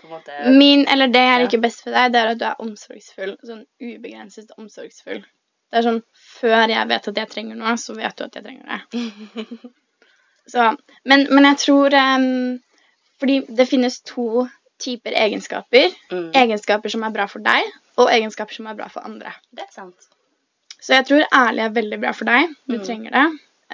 på en måte Min, eller det jeg Ja. liker best for deg, det er at du er omsorgsfull. Sånn ubegrenset omsorgsfull. Det er sånn før jeg vet at jeg trenger noe, så vet du at jeg trenger det. *laughs* Så, men, men jeg tror um, Fordi det finnes to typer egenskaper. Mm. Egenskaper som er bra for deg, og egenskaper som er bra for andre. Det er sant. Så jeg tror ærlig er veldig bra for deg. Du Mm. trenger det.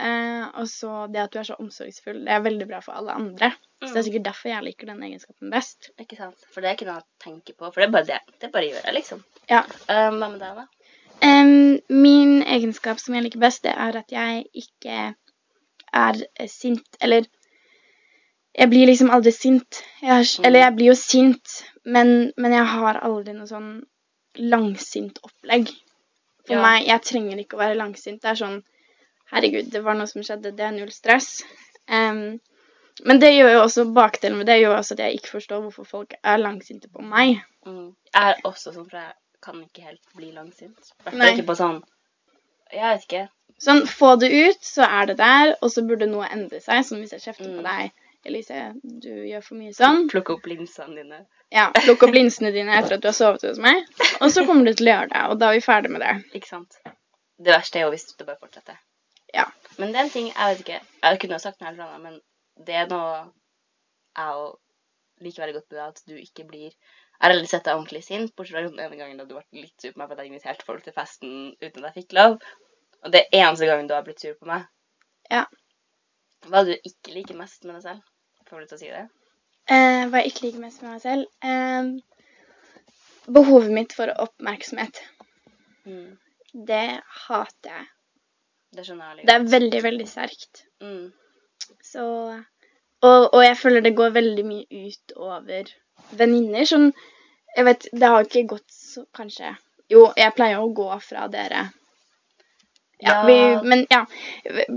Eh, og så det at du er så omsorgsfull, det er veldig bra for alle andre. Så det er Mm. sikkert derfor jeg liker den egenskapen best. Ikke sant? For det er ikke noe å tenke på. For det er bare det. Det bare gjør jeg, liksom. Ja. Uh, hva med deg, da? Em, min egenskap som jeg liker best, det er at jeg ikke er sint. Eller jeg blir liksom aldri sint. Jeg. Eller jeg blir jo sint, men, men jeg har aldri noe sånn langsint opplegg. For Ja. meg, jeg trenger ikke å være langsint. Det er sånn Herregud, det var noe som skjedde. Det er null stress. Um, men det gjør jo også bakdelen med det gjør jo også at jeg ikke forstår hvorfor folk er langsinte på meg. Mm. Jeg er også sånn, for jeg kan ikke helt bli langsint. I hvert Nei. fall ikke på sånn Jeg vet ikke. Sånn, få det ut, så er det der, og så burde noe endre seg. Som hvis jeg kjefter Mm. på deg. Elise, du gjør for mye sånn. Plukke opp linsene dine. Ja, Plukk opp linsene dine etter at du har sovet hos meg, og så kommer du til å gjøre det. Og da er vi ferdig med det. Ikke sant? Det verste er jo hvis det bare fortsetter. Ja. Men det er en ting Jeg vet ikke. Jeg kunne jo sagt noe helt annet, men det er noe jeg liker veldig godt med at du ikke blir Jeg har aldri sett deg ordentlig sint, bortsett fra den ene gangen da du ble litt sur på meg fordi jeg inviterte folk til festen uten at jeg fikk lov. Og det er eneste gangen du har blitt sur på meg. Ja. Hva du ikke liker mest med deg selv? Får du til å si det? Eh, hva jeg ikke liker mest med meg selv eh, Behovet mitt for oppmerksomhet. Mm. Det hater jeg. Det skjønner jeg litt. Det er veldig, veldig sterkt. mm. Så og, og jeg føler det går veldig mye ut over venninner. Sånn Jeg vet, det har ikke gått så Kanskje Jo, jeg pleier å gå fra dere. Ja. Vi, men ja,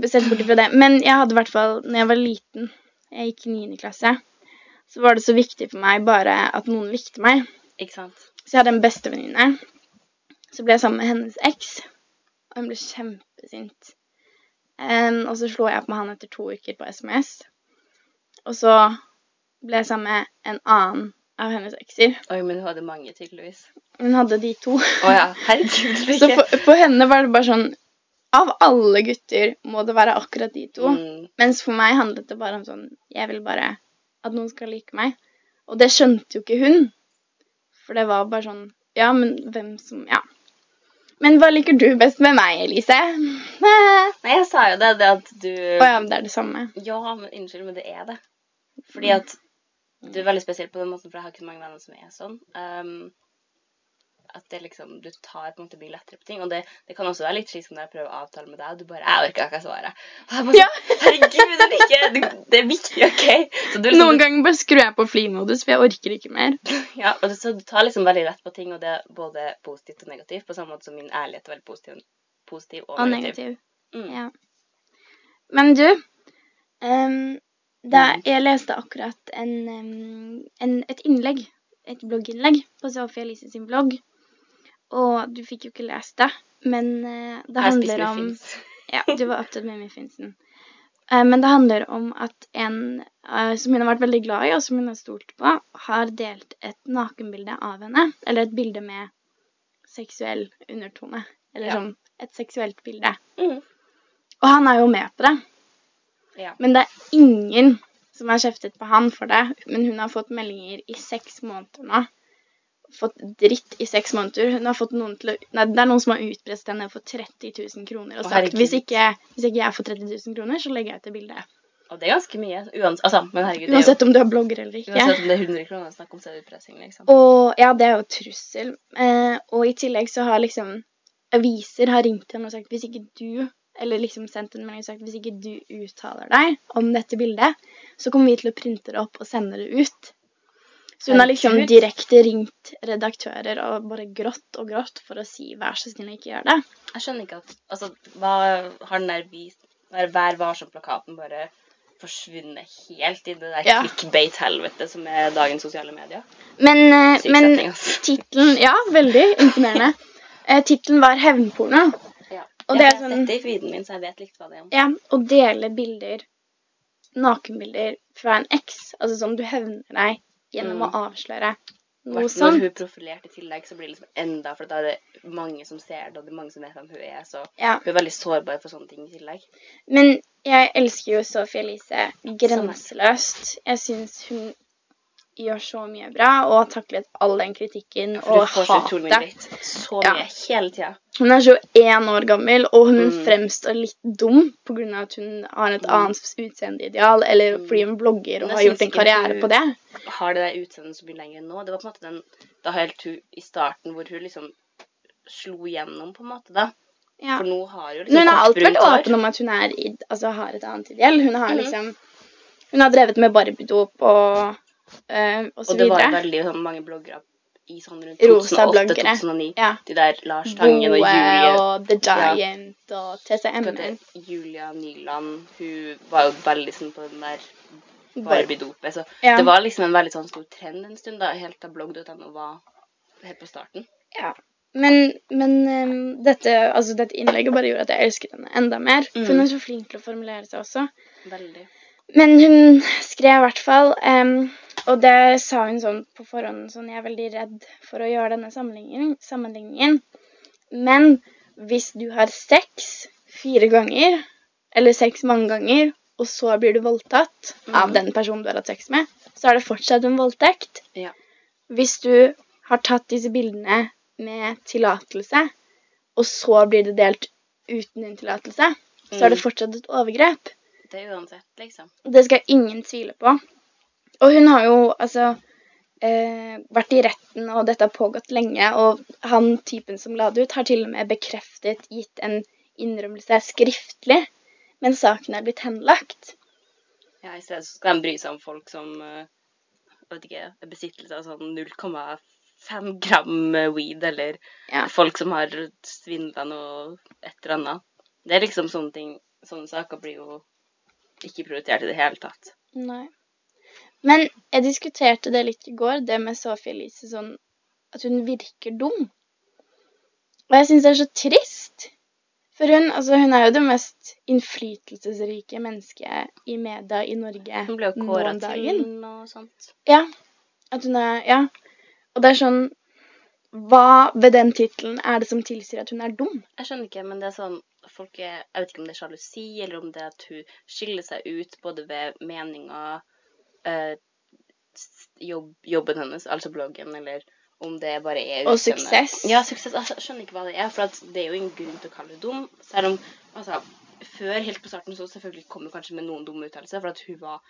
sett bort fra det. Men jeg hadde i hvert fall, når jeg var liten, jeg gikk i 9. klasse, så var det så viktig for meg bare at noen likte meg. Ikke sant? Så jeg hadde en bestevenninne. Så ble jeg sammen med hennes eks, og hun ble kjempesint. Um, og så slo jeg opp med han etter to uker på SMS. Og så ble jeg sammen med en annen av hennes ekser. Oi, men hun hadde mange, tydeligvis. Hun hadde de to. Oh, ja. Herregud, *laughs* Så for, for henne var det bare sånn Av alle gutter må det være akkurat de to. Mm. Mens for meg handlet det bare om sånn Jeg vil bare at noen skal like meg. Og det skjønte jo ikke hun. For det var bare sånn Ja, men hvem som Ja. Men hva liker du best med meg, Elise? Nei, jeg sa jo det, det at du ja, men det er det samme. Ja, men unnskyld, men det er det. Fordi at du er veldig spesiell på den måten, for jeg har ikke så mange venner som er sånn. Um, at det liksom, du tar på en måte blir lettere på ting. Og det, det kan også være litt som når jeg prøver å avtale med deg, og du bare 'Jeg orker ikke å svare'. Bare, Ja. Herregud, det er, ikke, det er viktig, OK? Så du, liksom, Noen ganger bare skrur jeg på flymodus, for jeg orker ikke mer. *laughs* Ja, og det, så du tar liksom veldig lett på ting, og det er både positivt og negativt, på samme måte som min ærlighet er veldig positiv, positiv og, Og negativ. negativ. Mm. Ja. Men du ehm, da, Mm. Jeg leste akkurat en, en, et innlegg, et blogginnlegg, på Sophie Elise sin blogg. Og du fikk jo ikke lest det, men eh, det handler om. *laughs* Ja, du var opptatt med muffinsen. Eh, men det handler om at en eh, som hun har vært veldig glad i, og som hun har stolt på, har delt et nakenbilde av henne. Eller et bilde med seksuell undertone. Eller Ja. sånn et seksuelt bilde. Mm. Og han er jo med på det. Ja. Men det er ingen som har kjeftet på han for det. Men hun har fått meldinger i seks måneder nå. Fått dritt i seks måneder. Hun har fått noen til å, nei, det er noen som har utpresset henne for 30 000 kroner og sagt hvis ikke, hvis ikke jeg får 30 000 kroner, så legger jeg ut det bildet. Og det er ganske mye. Uans altså, men herregud, er Uansett om du er blogger eller ikke. Uansett om det er 100 kroner snakk om, så er det utpressing, liksom. Og ja, det er jo trussel. Eh, og i tillegg så har liksom aviser har ringt henne og sagt hvis ikke du eller liksom sendt en melding og sagt hvis ikke du uttaler deg om dette bildet, så kommer vi til å printe det opp og sende det ut. Så hun har liksom direkte ringt redaktører og bare grått og grått for å si vær så snill, ikke gjør det. Jeg skjønner ikke at Altså, hva har den der vist Vær varsom-plakaten bare forsvunnet helt i det der Ja. clickbait-helvete som er dagens sosiale medier? Men, eh, men altså. tittelen Ja, veldig imponerende. *laughs* Eh, tittelen var 'Hevnporno'. Og jeg har sånn- sett det i feeden min, så jeg vet litt hva det er. Ja, å dele bilder, nakenbilder fra en eks, altså som du hevner deg gjennom Mm. å avsløre noe Når sånt. hun profilerte i tillegg, så blir det liksom enda For da er det mange som ser det, og det er mange som vet hvem hun er. Så Ja. hun er veldig sårbar for sånne ting i tillegg. Men jeg elsker jo Sophie Elise grenseløst. Jeg syns hun gjør så mye bra og har taklet all den kritikken og får så mye hatet. Ja. hele tida. Hun er 21 år gammel, og hun Mm. fremstår litt dum pga. at hun har et Mm. annet utseendeideal, eller Mm. fordi hun blogger og har gjort en karriere på det. Har det der utseendet så mye lenger nå. Det var på en måte den da helt hun i starten hvor hun liksom slo gjennom, på en måte, da. Ja. For nå har Men liksom hun har alltid vært åpen om at hun er, altså, har et annet ideell. Hun har Mhm. liksom Hun har drevet med barbiedop og, eh, og så Og det var veldig sånn, mange bloggere i sånn rundt 2008-2009. Ja. De der Lars Tangen og Boe Julie. og The Ja. Giant og TCM. Hva Julia Nyland, hun var jo veldig sånn på den der Barbie-dopet. Så Ja. det var liksom en veldig sånn stor trend en stund, da, helt da blogg.no var helt på starten. Ja. Men, men um, dette, altså, dette innlegget bare gjorde at jeg elsket henne enda mer. For hun Mm. er så flink til å formulere seg også. Veldig. Men hun skrev i hvert fall, ehm, og det sa hun sånn på forhånd, sånn jeg er veldig redd for å gjøre denne sammenligningen. Men hvis du har sex fire ganger, eller sex mange ganger, og så blir du voldtatt av Mhm. den personen du har hatt sex med, så er det fortsatt en voldtekt. Ja. Hvis du har tatt disse bildene med tillatelse, og så blir det delt uten din tillatelse, så er det Mm. fortsatt et overgrep. Det er uansett, liksom. Det skal ingen tvile på. Og hun har jo altså eh, vært i retten, og dette har pågått lenge. Og han typen som la det ut, har til og med bekreftet, gitt en innrømmelse skriftlig, men saken er blitt henlagt. Ja, I stedet så skal en bry seg om folk som eh, vet ikke, er besittelse av sånn 0,5 gram eh, weed, eller Ja. folk som har svindla noe et eller annet. Det er liksom sånne ting Sånne saker blir jo ikke prioritert i det hele tatt. Nei. Men jeg diskuterte det litt i går, det med Sophie Elise, sånn at hun virker dum. Og jeg syns det er så trist. For hun, altså, hun er jo det mest innflytelsesrike mennesket i media i Norge Hun ble jo kåra til noe sånt. Ja. At hun er Ja. Og det er sånn Hva ved den tittelen er det som tilsier at hun er dum? Jeg skjønner ikke, men det er sånn folk er, Jeg vet ikke om det er sjalusi, eller om det er at hun skiller seg ut både ved meninga, eh, jobb, jobben hennes, altså bloggen, eller om det bare er Og suksess. Ja, suksess. Altså, jeg skjønner ikke hva det er, for det er jo ingen grunn til å kalle det dum. Selv om altså, Før, helt på starten, så selvfølgelig kom hun kanskje med noen dumme uttalelser, for at hun var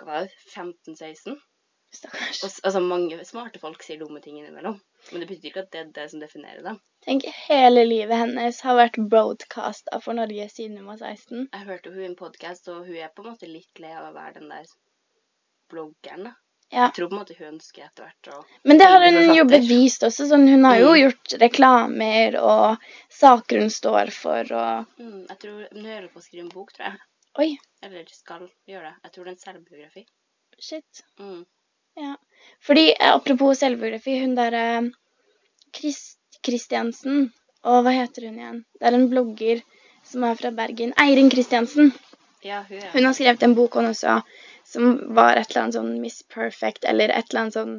hva var det, 15-16. Stakkars. Og altså, mange smarte folk sier dumme ting innimellom. Men det betyr ikke at det er det som definerer dem. Tenk, hele livet hennes har vært broadcasta for Norge siden hun var 16. Jeg hørte hun i en podkast, og hun er på en måte litt lei av å være den der bloggeren. da. Ja. Jeg tror på en måte hun ønsker etter hvert å Men det har hun jo bevist også. Sånn, hun har jo Mm. gjort reklamer og saker hun står for og mm, Jeg tror Hun hører på å skrive en bok, tror jeg. Oi, Eller skal gjøre det. Jeg tror det er en selvbiografi. shit. Mm. Fordi, eh, apropos selvbiografi, hun derre Kristiansen Og hva heter hun igjen? Det er en blogger som er fra Bergen. Eirin Kristiansen. Ja, hun er Hun har skrevet en bok hun også, som var et eller annet sånn Miss Perfect, eller et eller annet sånn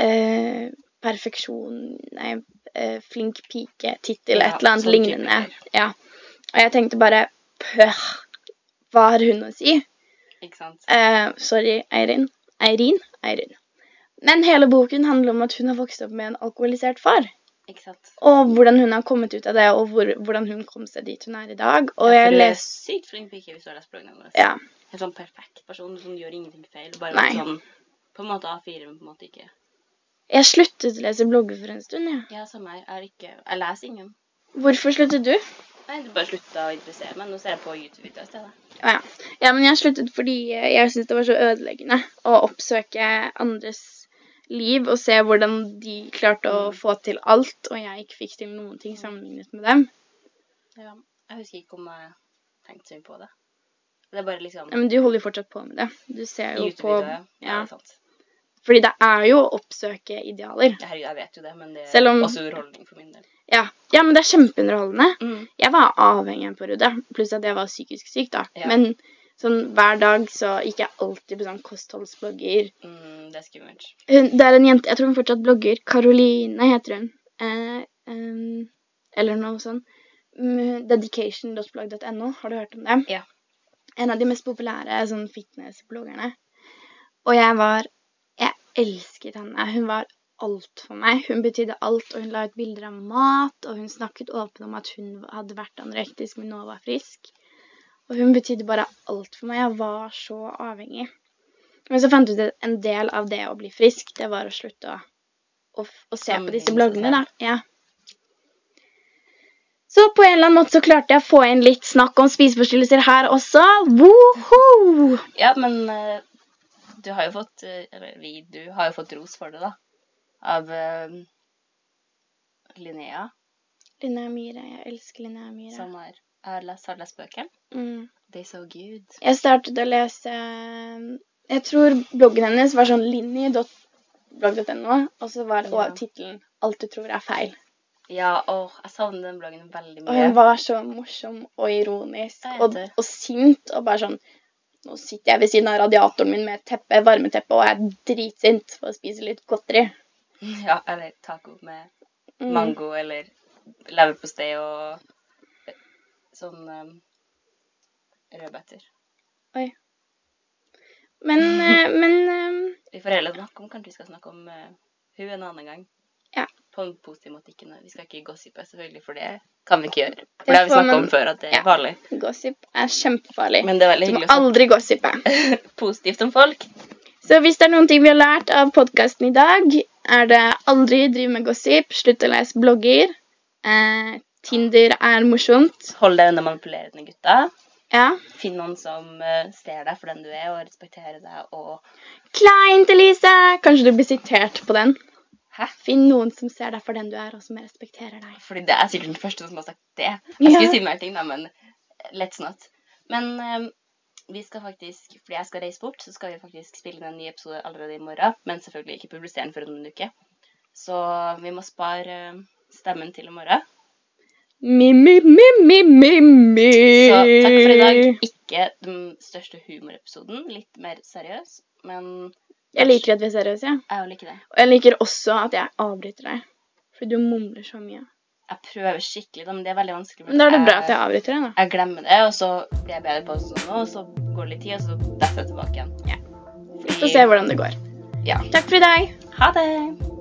eh, Perfeksjon Nei, eh, flink pike-tittel, Ja, et eller annet lignende. Ja. Og jeg tenkte bare Pøh! Hva har hun å si? Ikke sant? Eh, sorry, Eirin. Eirin? Eirin. Men hele boken handler om at hun har vokst opp med en alkoholisert far. Ikke sant? Og hvordan hun har kommet ut av det, og hvor, hvordan hun kom seg dit hun er i dag. Og ja, jeg for Du er sykt flink pike hvis du har lest bloggen hennes. Ja. En sånn perfekt person som gjør ingenting feil. Bare Nei. sånn På en måte A4, men på en måte ikke. Jeg sluttet å lese blogger for en stund, jeg. Ja, samme her. Jeg ikke Jeg leser ingen. Hvorfor sluttet du? Nei, det bare slutta å interessere meg. Nå ser jeg på YouTube-videoer i stedet. Ja, ja. ja, men jeg sluttet fordi jeg syntes det var så ødeleggende å oppsøke andres liv og se hvordan de klarte å få til alt, og jeg ikke fikk til noen ting sammenlignet med dem. Ja. Jeg husker ikke om jeg tenkte så mye på det. Det er bare liksom Ja, men du holder jo fortsatt på med det. Du ser jo på. Ja, ja. det er sant. Fordi det er jo å oppsøke idealer. Herregud, jeg vet jo det, men det er om- også underholdning for min del. Ja. ja, men det er kjempeunderholdende. Mm. Jeg var avhengig en periode, pluss at jeg var psykisk syk, da. Ja. Men Sånn hver dag så gikk jeg alltid på sånn kostholdsblogger. Mm, det er skummelt. Det er en jente, jeg tror hun fortsatt blogger. Karoline heter hun. Eh, eh, eller noe sånn. Mm, Dedication.blogg.no, har du hørt om dem? Ja. En av de mest populære sånn fitnessbloggerne. Og jeg var Jeg elsket henne. Hun var alt for meg. Hun betydde alt, og hun la ut bilder av mat, og hun snakket åpent om at hun hadde vært anorektisk, men nå var frisk. Og hun betydde bare alt for meg. Jeg var så avhengig. Men så fant jeg ut at en del av det å bli frisk, det var å slutte å, å, å se på disse bloggene, da. Ja. Så på en eller annen måte så klarte jeg å få inn litt snakk om spiseforstyrrelser her også. Woohoo! Ja, men eh, du har jo fått eh, Eller vi, du har jo fått ros for det, da. Av eh, Linnea, Linnea Myhre. Jeg elsker Linnea Myhre. som har, har, lest, har lest bøkene. Mm. They so good. Jeg startet å lese Jeg tror bloggen hennes var sånn linni.blogg.no, og så var Ja. tittelen 'Alt du tror er feil'. Ja, åh, jeg savner den bloggen veldig mye. Og hun var så morsom og ironisk og, og sint. Og bare sånn Nå sitter jeg ved siden av radiatoren min med teppe, varmeteppe og er dritsint for å spise litt godteri. *laughs* Ja, eller taco med Mm. mango eller leverpostei og eh, sånn um, rødbeter. Men, eh, *laughs* men um, Vi får heller snakke om Kanskje vi skal snakke om uh, hun en annen gang. På en positiv måte. Ikke, vi skal ikke gossipe, selvfølgelig, for det kan vi ikke gjøre. For Det har vi snakka om før, at det er ja. farlig. gossip er kjempefarlig. Men det er Du må aldri gossipe. *laughs* positivt om folk. Så hvis det er noen ting vi har lært av podkasten i dag, er det aldri drive med gossip, slutt å lese blogger. Eh, Tinder er morsomt. Hold deg unna manipulerende gutter. Ja. Finn noen som eh, ser deg for den du er, og respekterer deg og Kleint, Elise! Kanskje du blir sitert på den. Hæ? Finn noen som ser deg for den du er, og som respekterer deg. Fordi det er sikkert den første som har sagt det. Jeg skulle Ja. si mer ting, da, men let's not. Men um, vi skal faktisk, fordi jeg skal reise bort, så skal vi faktisk spille inn en ny episode allerede i morgen. Men selvfølgelig ikke publisere den før om en uke. Så vi må spare eh, stemmen til i morgen. Mi, mi, mi, mi, mi, mi. Så takk for i dag. Ikke den største humorepisoden. Litt mer seriøs. Men Jeg liker at vi er seriøse, ja. jeg liker det. Og jeg liker også at jeg avbryter deg. Fordi du mumler så mye. Jeg prøver skikkelig, men det er veldig vanskelig. Men da er det bra at jeg avbryter deg, da. jeg glemmer det, og så blir jeg bedre på det sånn nå, og så går det litt tid, og så detter jeg tilbake igjen. Ja. Vi får se hvordan det går. Ja. Takk for i dag. Ha det!